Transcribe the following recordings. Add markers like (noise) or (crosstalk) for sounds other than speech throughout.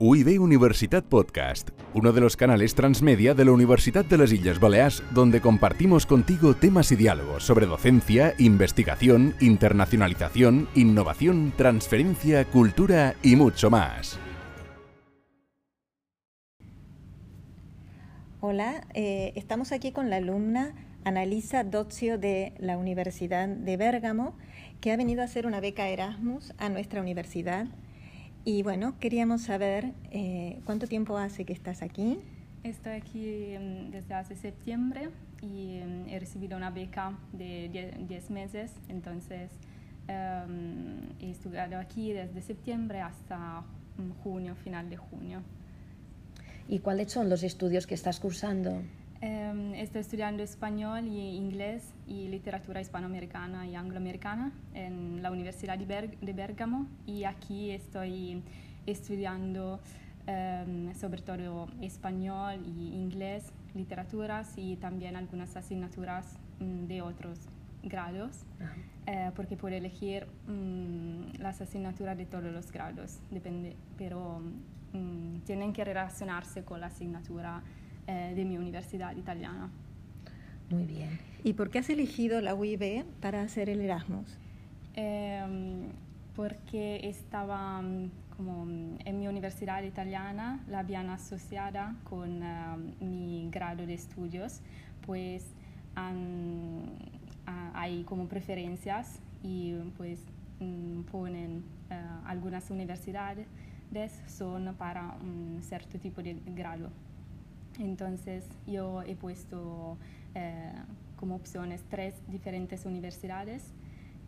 UIB Universitat Podcast, uno de los canales transmedia de la Universidad de las Islas Baleares, donde compartimos contigo temas y diálogos sobre docencia, investigación, internacionalización, innovación, transferencia, cultura y mucho más. Hola, eh, estamos aquí con la alumna Analisa Dozio de la Universidad de Bérgamo, que ha venido a hacer una beca Erasmus a nuestra universidad y bueno, queríamos saber eh, cuánto tiempo hace que estás aquí. Estoy aquí mm, desde hace septiembre y mm, he recibido una beca de 10 meses, entonces em, he estudiado aquí desde septiembre hasta mm, junio, final de junio. ¿Y cuáles son los estudios que estás cursando? Em, estoy estudiando español y inglés y literatura hispanoamericana y angloamericana en la Universidad de, Bérgamo y aquí estoy estudiando em, sobre todo español y inglés, literaturas y también algunas asignaturas mm, de otros grados, eh, porque puedo elegir mm, las asignaturas de todos los grados, depende, pero mm, tienen que relacionarse con la asignatura eh, de mi universidad italiana. Muy bien. ¿Y por qué has elegido la UIB para hacer el Erasmus? Em, porque estaba mm, como mm, en mi universidad italiana, la habían asociada con em, mi grado de estudios, pues hay como preferencias y pues ponen eh, algunas universidades son para un cierto tipo de grado. Entonces yo he puesto eh, como opciones tres diferentes universidades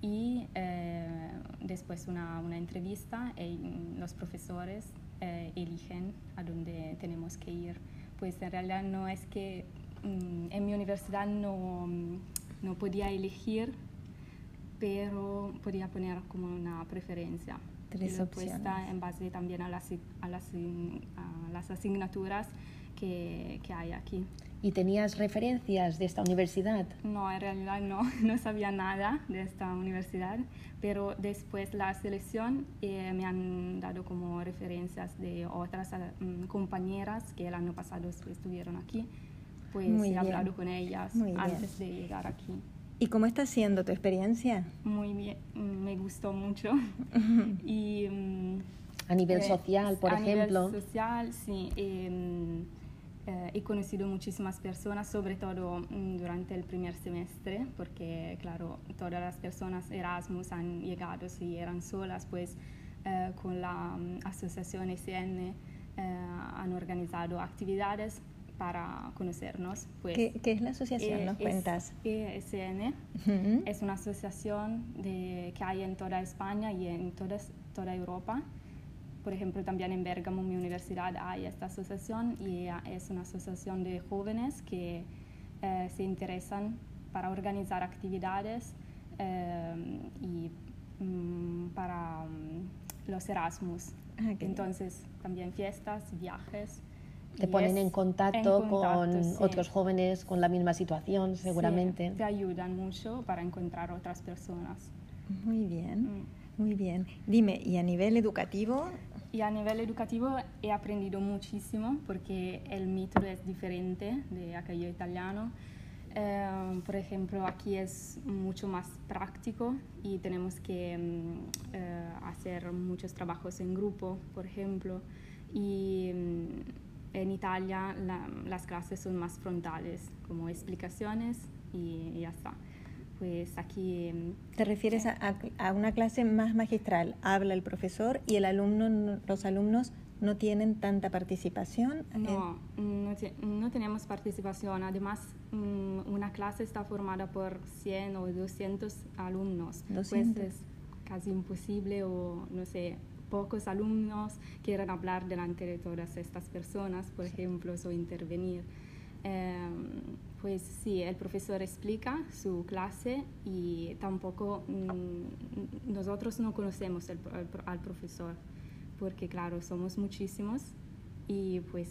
y eh, después una, una, entrevista y los profesores eh, eligen a dónde tenemos que ir. Pues en realidad no es que mm, en mi universidad no, no podía elegir, pero podía poner como una preferencia. Tres opciones. en base también a las, a las, a las asignaturas que, que, hay aquí. ¿Y tenías referencias de esta universidad? No, en realidad no, (laughs) no sabía nada de esta universidad, pero después la selección eh, me han dado como referencias de otras mm, compañeras que el año pasado estuvieron aquí, pues he hablado con ellas antes de llegar aquí. ¿Y cómo está siendo tu experiencia? Muy bien, mm, me gustó mucho. (laughs) y, mm, a nivel eh, social, por ejemplo. A nivel social, sí. Em, eh, he conocido muchísimas personas, sobre todo mm, durante el primer semestre, porque claro, todas las personas Erasmus han llegado si eran solas, pues eh, con la mm, asociación SN eh, han organizado actividades para conocernos. Pues, ¿Qué, ¿Qué, es la asociación? ¿Nos cuentas? ESN es una asociación de, que hay en toda España y en toda, toda Europa por ejemplo, también en Bergamo, mi universidad, hay esta asociación y es una asociación de jóvenes que eh, se interesan para organizar actividades eh, y mm, para mm, los Erasmus. Ah, Entonces, también fiestas, viajes. Te ponen en contacto, con otros jóvenes con la misma situación, seguramente. te ayudan mucho para encontrar otras personas. Muy bien, mm. muy bien. Dime, ¿y a nivel educativo y a nivel educativo he aprendido muchísimo porque el método es diferente de aquello italiano. Eh, por ejemplo, aquí es mucho más práctico y tenemos que mm, eh, hacer muchos trabajos en grupo, por ejemplo. Y mm, en Italia las clases son más frontales, como explicaciones y, y ya está pues aquí... ¿Te refieres a, a, una clase más magistral? Habla el profesor y el alumno, los alumnos no tienen tanta participación. No, no, tenemos participación. Además, mm, una clase está formada por 100 o 200 alumnos. 200. Pues es casi imposible o, no sé, pocos alumnos quieren hablar delante de todas estas personas, por ejemplo, o intervenir. Em, pues sí, el profesor explica su clase y tampoco mm, nosotros no conocemos al profesor, porque claro, somos muchísimos y pues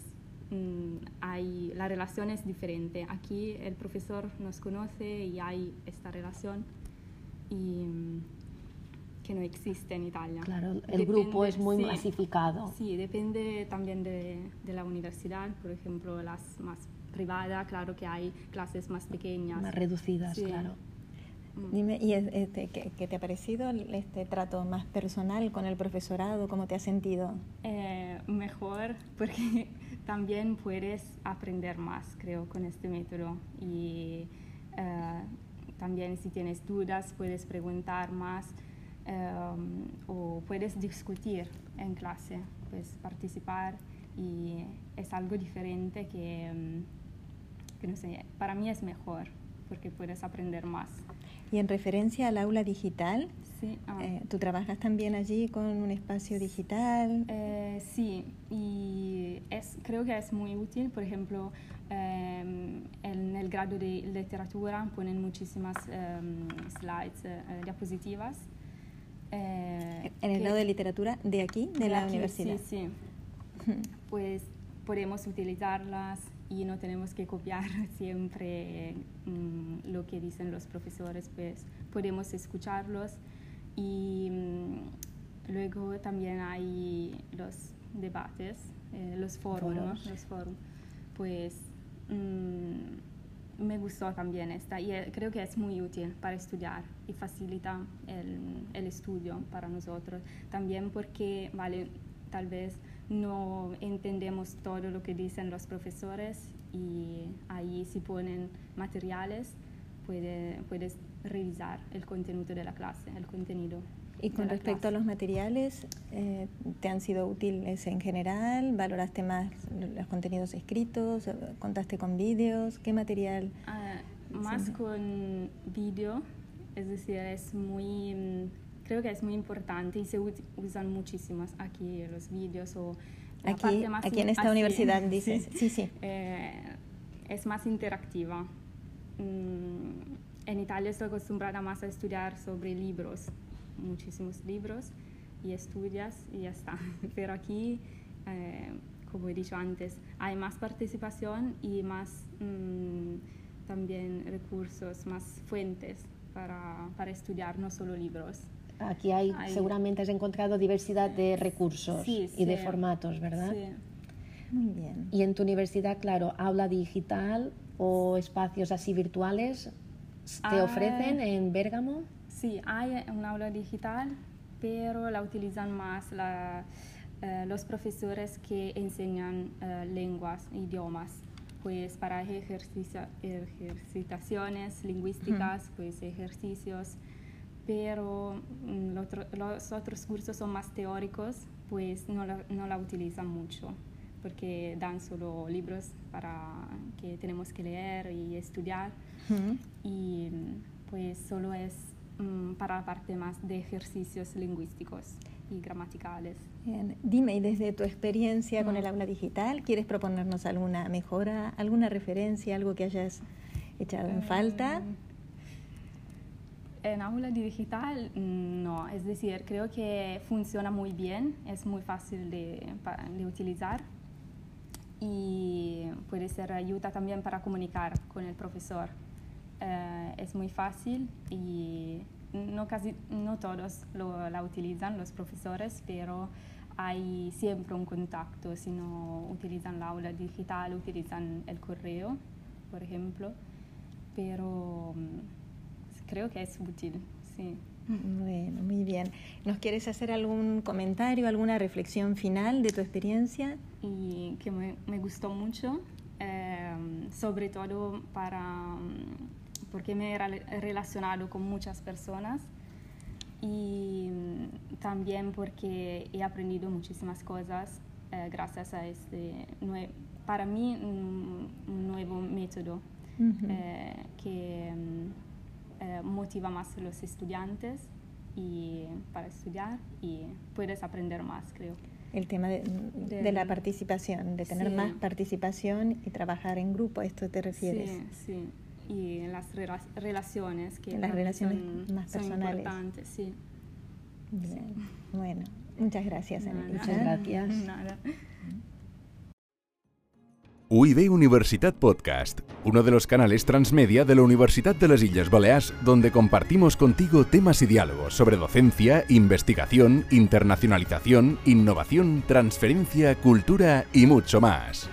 mm, hay, la relación es diferente. Aquí el profesor nos conoce y hay esta relación y, que no existe en Italia. Claro, el grupo es muy masificado. Sí, depende también de, de, la universidad, por ejemplo, las más privadas, claro que hay clases más pequeñas. Más reducidas, claro. Mm. Dime, ¿y este, ¿qué, te ha parecido este trato más personal con el profesorado? ¿Cómo te has sentido? Eh, mejor, (laughs) porque también puedes aprender más, creo, con este método. Y eh, también si tienes dudas, puedes preguntar más eh, o puedes discutir en clase, puedes participar y es algo diferente que, mm, que no sé, para mí es mejor porque puedes aprender más. Y en referencia al aula digital, sí, ah. eh, ¿tú trabajas también allí con un espacio digital? Eh, sí, y es, creo que es muy útil. Por ejemplo, em, en el grado de literatura ponen muchísimas em, slides, eh, en el grado de literatura de aquí, de, la universidad. Sí, sí. pues podemos utilizarlas y no tenemos que copiar (laughs) siempre mm, lo que dicen los profesores, pues podemos escucharlos y mm, luego también hay los debates, eh, los foros, los foros, pues mm, me gustó también esta y eh, creo que es muy útil para estudiar y facilita el, el estudio para nosotros. También porque, vale, tal vez no entendemos todo lo que dicen los profesores y ahí si ponen materiales puede, puedes revisar el contenido de la clase, el contenido. Y con respecto a los materiales, eh, ¿te han sido útiles en general? ¿Valoraste más los contenidos escritos? ¿Contaste con vídeos? ¿Qué material? Ah, más con vídeo, es decir, es muy mm, creo que es muy importante y se usan muchísimos aquí los vídeos o aquí, aquí en esta universidad (laughs) dices sí sí, eh, es más interactiva mm, en Italia estoy acostumbrada más a estudiar sobre libros muchísimos libros y estudias y ya está (laughs) pero aquí eh, como he dicho antes hay más participación y más mm, también recursos más fuentes para, para estudiar no solo libros Aquí hay, seguramente has encontrado diversidad de recursos y de formatos, ¿verdad? Sí. Muy bien. Y en tu universidad, claro, aula digital o espacios así virtuales, ¿te ofrecen en Bérgamo? Sí, hay un aula digital, pero la utilizan más la, eh, los profesores que enseñan uh, lenguas, idiomas. Pues para ejercitaciones lingüísticas, pues ejercicios pero mm, los otros cursos son más teóricos, pues no la, no la utilizan mucho, porque dan solo libros para que tenemos que leer y estudiar, y mm, pues solo es mm, para la parte más de ejercicios lingüísticos y gramaticales. Dime, y desde tu experiencia con el aula digital, ¿quieres proponernos alguna mejora, alguna referencia, algo que hayas echado en falta? En aula digital, no. Es decir, creo que funciona muy bien, es muy fácil de, de utilizar y puede ser ayuda también para comunicar con el profesor. Eh, es muy fácil y no, casi, no todos lo, la utilizan, los profesores, pero hay siempre un contacto. Si no utilizan la aula digital, utilizan el correo, por ejemplo. Pero creo que es útil, sí. Bueno, muy bien. ¿Nos quieres hacer algún comentario, alguna reflexión final de tu experiencia? Y que me, me gustó mucho, eh, sobre todo para, porque me he relacionado con muchas personas y también porque he aprendido muchísimas cosas eh, gracias a este, para mí, un, nuevo método eh, que eh, motiva más a los estudiantes y para estudiar y puedes aprender más, creo. El tema de, de, la participación, de tener más participación y trabajar en grupo, ¿a esto te refieres? Sí, sí. Y las relaciones, que las relaciones más personales. Son importantes, sí. Bien. Bueno, muchas gracias, Muchas gracias. (laughs) Nada. UIB Universitat Podcast, uno de los canales transmedia de la Universidad de las Islas Baleares, donde compartimos contigo temas y diálogos sobre docencia, investigación, internacionalización, innovación, transferencia, cultura y mucho más.